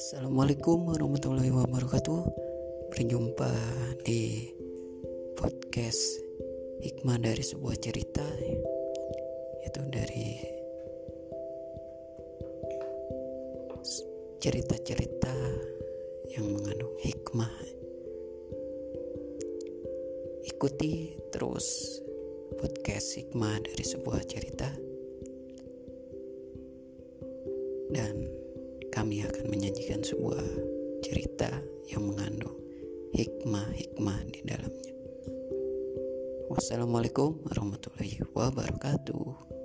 Assalamualaikum warahmatullahi wabarakatuh. Berjumpa di podcast Hikmah dari sebuah cerita Itu dari cerita-cerita yang mengandung hikmah. Ikuti terus podcast hikmah dari sebuah cerita. Dan kami akan menyajikan sebuah cerita yang mengandung hikmah-hikmah di dalamnya. Wassalamualaikum warahmatullahi wabarakatuh.